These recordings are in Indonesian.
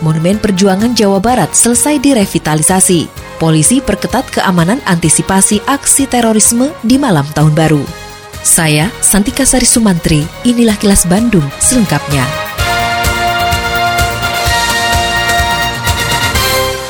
Monumen Perjuangan Jawa Barat selesai direvitalisasi. Polisi perketat keamanan antisipasi aksi terorisme di malam tahun baru. Saya, Santika Sari Sumantri, inilah kilas Bandung selengkapnya.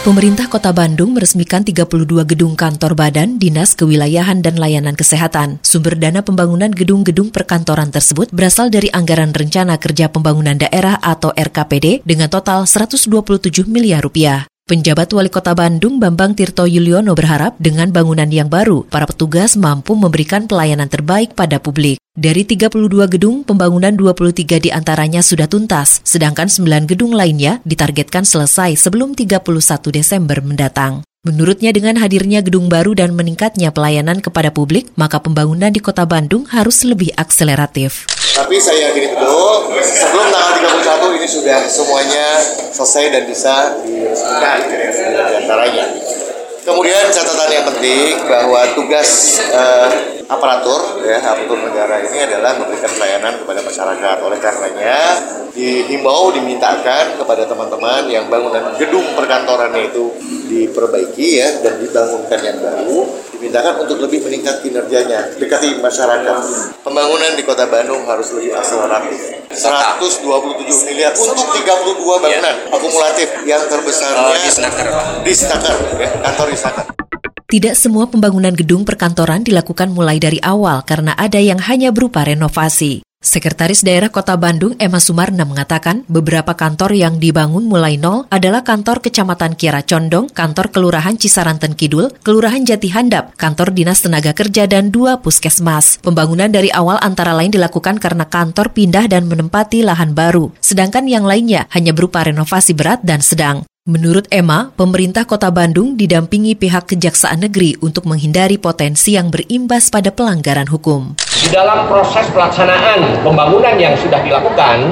Pemerintah Kota Bandung meresmikan 32 gedung kantor badan, dinas kewilayahan dan layanan kesehatan. Sumber dana pembangunan gedung-gedung perkantoran tersebut berasal dari anggaran rencana kerja pembangunan daerah atau RKPD dengan total 127 miliar rupiah. Penjabat Wali Kota Bandung Bambang Tirto Yuliono berharap dengan bangunan yang baru, para petugas mampu memberikan pelayanan terbaik pada publik. Dari 32 gedung, pembangunan 23 di antaranya sudah tuntas, sedangkan 9 gedung lainnya ditargetkan selesai sebelum 31 Desember mendatang. Menurutnya dengan hadirnya gedung baru dan meningkatnya pelayanan kepada publik, maka pembangunan di kota Bandung harus lebih akseleratif. Tapi saya yakini betul, sebelum tanggal 31 ini sudah semuanya selesai dan bisa diresmikan di antaranya. Kemudian catatan yang penting bahwa tugas uh, aparatur ya aparatur negara ini adalah memberikan pelayanan kepada masyarakat. Oleh karenanya dihimbau dimintakan kepada teman-teman yang bangunan gedung perkantorannya itu diperbaiki ya dan dibangunkan yang baru dimintakan untuk lebih meningkat kinerjanya dekati masyarakat pembangunan di kota Bandung harus lebih akseleratif 127 miliar untuk 32 bangunan akumulatif. Yang terbesarnya di Stakar ya kantor di Stakar. Tidak semua pembangunan gedung perkantoran dilakukan mulai dari awal karena ada yang hanya berupa renovasi. Sekretaris Daerah Kota Bandung Emma Sumarna mengatakan beberapa kantor yang dibangun mulai nol adalah kantor Kecamatan Kiara Condong, kantor Kelurahan Cisaranten Kidul, Kelurahan Jati Handap, kantor Dinas Tenaga Kerja dan dua puskesmas. Pembangunan dari awal antara lain dilakukan karena kantor pindah dan menempati lahan baru, sedangkan yang lainnya hanya berupa renovasi berat dan sedang. Menurut Emma, pemerintah kota Bandung didampingi pihak Kejaksaan Negeri untuk menghindari potensi yang berimbas pada pelanggaran hukum. Di dalam proses pelaksanaan pembangunan yang sudah dilakukan,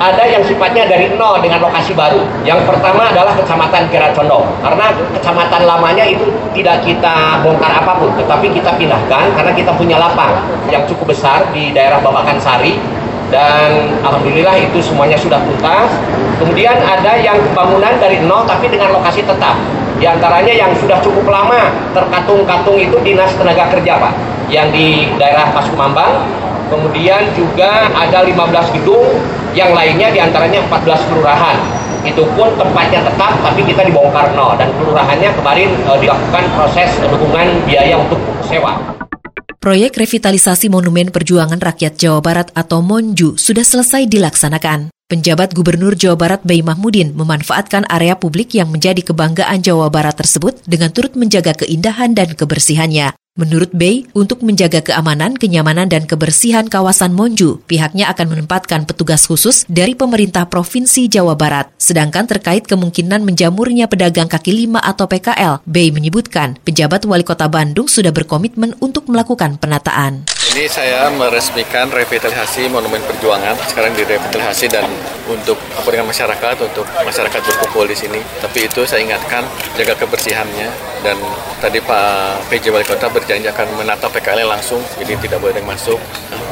ada yang sifatnya dari nol dengan lokasi baru. Yang pertama adalah Kecamatan Kiracondong. Karena kecamatan lamanya itu tidak kita bongkar apa pun, tetapi kita pindahkan karena kita punya lapang yang cukup besar di daerah Babakan Sari dan alhamdulillah itu semuanya sudah tuntas. Kemudian ada yang pembangunan dari nol tapi dengan lokasi tetap. Di antaranya yang sudah cukup lama terkatung-katung itu Dinas Tenaga Kerja, Pak, yang di daerah Paskumambang. Kemudian juga ada 15 gedung, yang lainnya di antaranya 14 kelurahan. Itu pun tempatnya tetap, tapi kita dibongkar nol. Dan kelurahannya kemarin e, dilakukan proses dukungan biaya untuk sewa. Proyek revitalisasi Monumen Perjuangan Rakyat Jawa Barat atau MONJU sudah selesai dilaksanakan. Penjabat Gubernur Jawa Barat Bay Mahmudin memanfaatkan area publik yang menjadi kebanggaan Jawa Barat tersebut dengan turut menjaga keindahan dan kebersihannya. Menurut Bay, untuk menjaga keamanan, kenyamanan, dan kebersihan kawasan Monju, pihaknya akan menempatkan petugas khusus dari pemerintah Provinsi Jawa Barat. Sedangkan terkait kemungkinan menjamurnya pedagang kaki lima atau PKL, Bay menyebutkan penjabat wali kota Bandung sudah berkomitmen untuk melakukan penataan. Ini saya meresmikan revitalisasi Monumen Perjuangan. Sekarang direvitalisasi dan untuk kepentingan masyarakat, untuk masyarakat berkumpul di sini. Tapi itu saya ingatkan, jaga kebersihannya. Dan tadi Pak PJ Wali Kota berjanji akan menata PKL langsung, jadi tidak boleh masuk.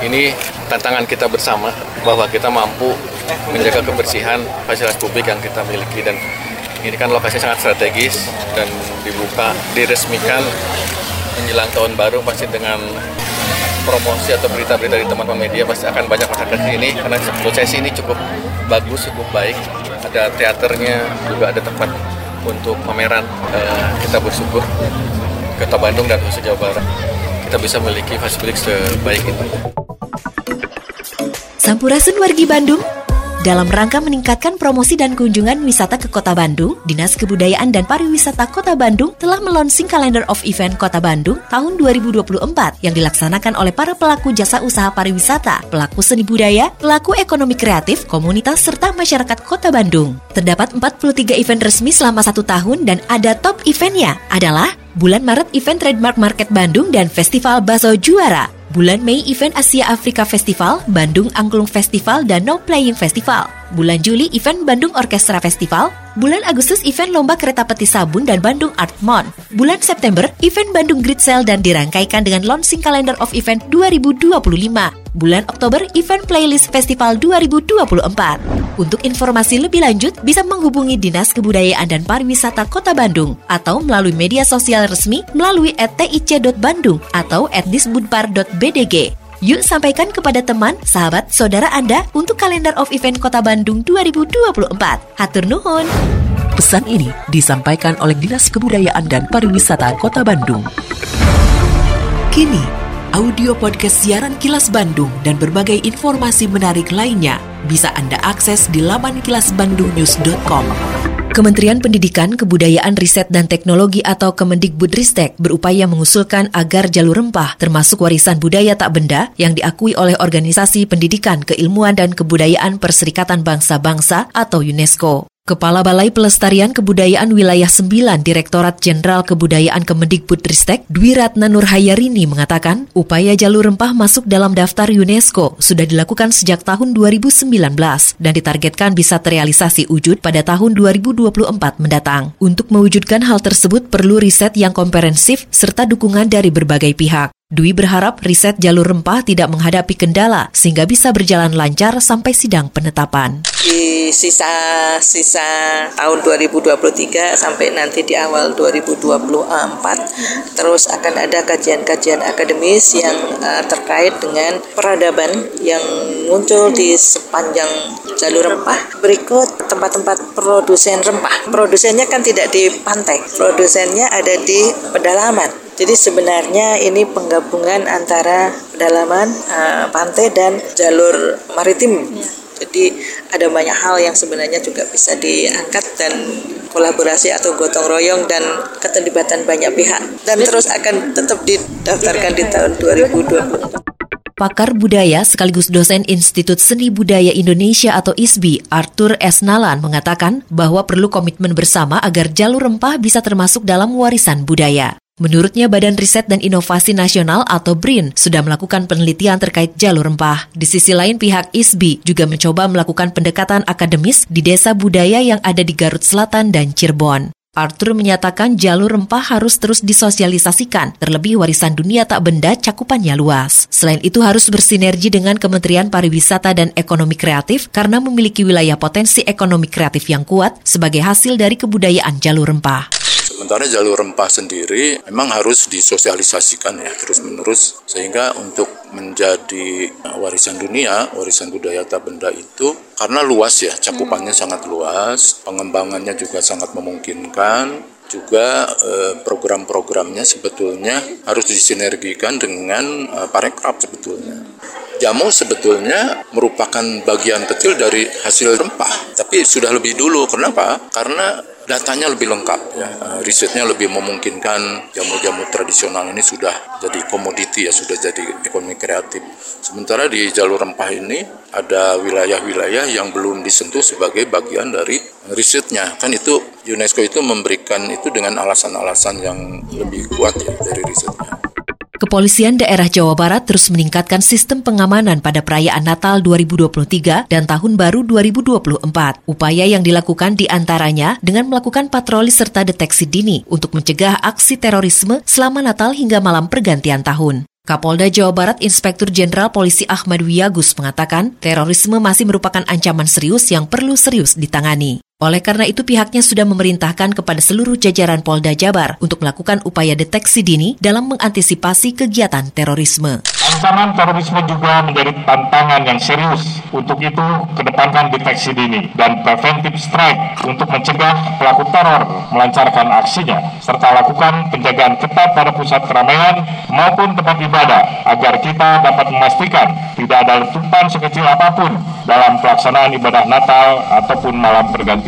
Ini tantangan kita bersama, bahwa kita mampu menjaga kebersihan fasilitas publik yang kita miliki. Dan ini kan lokasi sangat strategis dan dibuka, diresmikan menjelang tahun baru pasti dengan promosi atau berita-berita di teman-teman media pasti akan banyak masyarakat sini karena prosesi ini cukup bagus, cukup baik. Ada teaternya, juga ada tempat untuk pameran. Uh, kita bersyukur Kota Bandung dan khususnya Jawa Barat kita bisa memiliki fasilitas sebaik ini. Sampurasun wargi Bandung, Dalam rangka meningkatkan promosi dan kunjungan wisata ke Kota Bandung, Dinas Kebudayaan dan Pariwisata Kota Bandung telah melonsing Calendar of Event Kota Bandung tahun 2024 yang dilaksanakan oleh para pelaku jasa usaha pariwisata, pelaku seni budaya, pelaku ekonomi kreatif, komunitas, serta masyarakat Kota Bandung. Terdapat 43 event resmi selama satu tahun dan ada top eventnya adalah Bulan Maret Event Trademark Market Bandung dan Festival Baso Juara. Bulan Mei event Asia Afrika Festival, Bandung Angklung Festival, dan No Playing Festival. Bulan Juli event Bandung Orkestra Festival. Bulan Agustus event Lomba Kereta Peti Sabun dan Bandung Art Mon. Bulan September event Bandung Grid Sale dan dirangkaikan dengan launching Calendar of Event 2025. Bulan Oktober event Playlist Festival 2024. Untuk informasi lebih lanjut bisa menghubungi Dinas Kebudayaan dan Pariwisata Kota Bandung atau melalui media sosial resmi melalui @tic.bandung atau @disbudpar.bdg. Yuk sampaikan kepada teman, sahabat, saudara Anda untuk kalender of event Kota Bandung 2024. Hatur nuhun. Pesan ini disampaikan oleh Dinas Kebudayaan dan Pariwisata Kota Bandung. Kini, audio podcast siaran Kilas Bandung dan berbagai informasi menarik lainnya bisa Anda akses di laman kilasbandungnews.com. Kementerian Pendidikan, Kebudayaan, Riset, dan Teknologi atau Kemendikbudristek berupaya mengusulkan agar jalur rempah termasuk warisan budaya tak benda yang diakui oleh Organisasi Pendidikan, Keilmuan, dan Kebudayaan Perserikatan Bangsa-Bangsa atau UNESCO. Kepala Balai Pelestarian Kebudayaan Wilayah 9 Direktorat Jenderal Kebudayaan Kemendikbudristek Dwi Ratna Nurhayarini mengatakan, upaya jalur rempah masuk dalam daftar UNESCO sudah dilakukan sejak tahun 2019 dan ditargetkan bisa terrealisasi wujud pada tahun 2024 mendatang. Untuk mewujudkan hal tersebut perlu riset yang komprehensif serta dukungan dari berbagai pihak. Dwi berharap riset jalur rempah tidak menghadapi kendala sehingga bisa berjalan lancar sampai sidang penetapan. Di sisa-sisa tahun 2023 sampai nanti di awal 2024 terus akan ada kajian-kajian akademis yang uh, terkait dengan peradaban yang muncul di sepanjang jalur rempah. Berikut tempat-tempat produsen rempah. Produsennya kan tidak di pantai, produsennya ada di pedalaman jadi sebenarnya ini penggabungan antara pedalaman uh, pantai dan jalur maritim. Ya. Jadi ada banyak hal yang sebenarnya juga bisa diangkat dan kolaborasi atau gotong royong dan keterlibatan banyak pihak dan terus akan tetap didaftarkan di tahun 2020. Pakar budaya sekaligus dosen Institut Seni Budaya Indonesia atau ISBI, Arthur S. Nalan mengatakan bahwa perlu komitmen bersama agar jalur rempah bisa termasuk dalam warisan budaya. Menurutnya Badan Riset dan Inovasi Nasional atau BRIN sudah melakukan penelitian terkait jalur rempah. Di sisi lain pihak ISBI juga mencoba melakukan pendekatan akademis di desa budaya yang ada di Garut Selatan dan Cirebon. Arthur menyatakan jalur rempah harus terus disosialisasikan, terlebih warisan dunia tak benda cakupannya luas. Selain itu harus bersinergi dengan Kementerian Pariwisata dan Ekonomi Kreatif karena memiliki wilayah potensi ekonomi kreatif yang kuat sebagai hasil dari kebudayaan jalur rempah. Sementara jalur rempah sendiri memang harus disosialisasikan ya terus-menerus sehingga untuk menjadi warisan dunia, warisan budaya tak benda itu karena luas ya, cakupannya hmm. sangat luas, pengembangannya juga sangat memungkinkan, juga eh, program-programnya sebetulnya harus disinergikan dengan eh, parekraf sebetulnya. Jamu sebetulnya merupakan bagian kecil dari hasil rempah, tapi sudah lebih dulu. Kenapa? Karena datanya lebih lengkap. Ya. Uh, risetnya lebih memungkinkan. Jamu-jamu tradisional ini sudah jadi komoditi ya sudah jadi ekonomi kreatif. Sementara di jalur rempah ini ada wilayah-wilayah yang belum disentuh sebagai bagian dari risetnya. Kan itu UNESCO itu memberikan itu dengan alasan-alasan yang lebih kuat ya dari risetnya Kepolisian daerah Jawa Barat terus meningkatkan sistem pengamanan pada perayaan Natal 2023 dan Tahun Baru 2024. Upaya yang dilakukan di antaranya dengan melakukan patroli serta deteksi dini untuk mencegah aksi terorisme selama Natal hingga malam pergantian tahun. Kapolda Jawa Barat Inspektur Jenderal Polisi Ahmad Wiyagus mengatakan terorisme masih merupakan ancaman serius yang perlu serius ditangani. Oleh karena itu pihaknya sudah memerintahkan kepada seluruh jajaran Polda Jabar untuk melakukan upaya deteksi dini dalam mengantisipasi kegiatan terorisme. Ancaman terorisme juga menjadi tantangan yang serius. Untuk itu, kedepankan deteksi dini dan preventive strike untuk mencegah pelaku teror melancarkan aksinya, serta lakukan penjagaan ketat pada pusat keramaian maupun tempat ibadah agar kita dapat memastikan tidak ada letupan sekecil apa pun dalam pelaksanaan ibadah Natal ataupun malam pergantian